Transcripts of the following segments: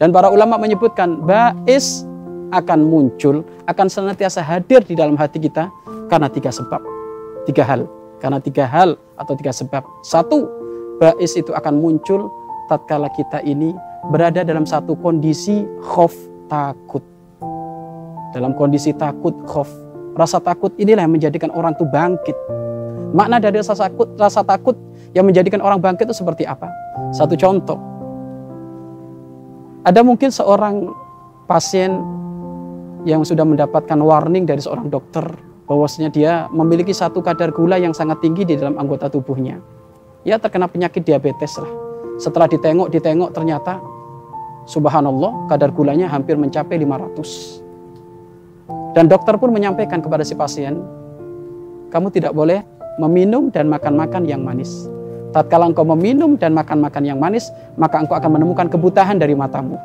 Dan para ulama menyebutkan bais akan muncul, akan senantiasa hadir di dalam hati kita karena tiga sebab. Tiga hal. Karena tiga hal atau tiga sebab. Satu, bais itu akan muncul tatkala kita ini berada dalam satu kondisi khof takut. Dalam kondisi takut, khof. Rasa takut inilah yang menjadikan orang itu bangkit. Makna dari rasa takut, rasa takut yang menjadikan orang bangkit itu seperti apa? Satu contoh. Ada mungkin seorang pasien yang sudah mendapatkan warning dari seorang dokter bahwasanya dia memiliki satu kadar gula yang sangat tinggi di dalam anggota tubuhnya. Ya terkena penyakit diabetes lah. Setelah ditengok, ditengok ternyata subhanallah kadar gulanya hampir mencapai 500. Dan dokter pun menyampaikan kepada si pasien, kamu tidak boleh meminum dan makan-makan yang manis. Tatkala engkau meminum dan makan-makan yang manis, maka engkau akan menemukan kebutahan dari matamu.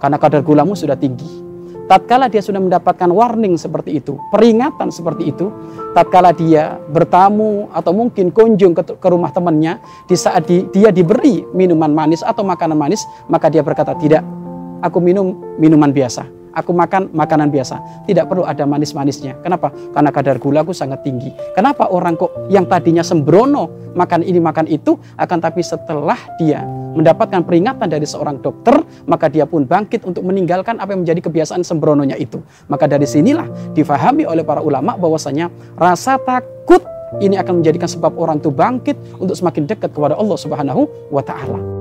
Karena kadar gulamu sudah tinggi. Tatkala dia sudah mendapatkan warning seperti itu, peringatan seperti itu, tatkala dia bertamu atau mungkin kunjung ke, rumah temannya, di saat di, dia diberi minuman manis atau makanan manis, maka dia berkata, "Tidak, aku minum minuman biasa." Aku makan makanan biasa. Tidak perlu ada manis-manisnya. Kenapa? Karena kadar gula aku sangat tinggi. Kenapa orang kok yang tadinya sembrono makan ini makan itu, akan tapi setelah dia mendapatkan peringatan dari seorang dokter, maka dia pun bangkit untuk meninggalkan apa yang menjadi kebiasaan sembrononya itu. Maka dari sinilah difahami oleh para ulama bahwasanya rasa takut ini akan menjadikan sebab orang itu bangkit untuk semakin dekat kepada Allah Subhanahu wa taala.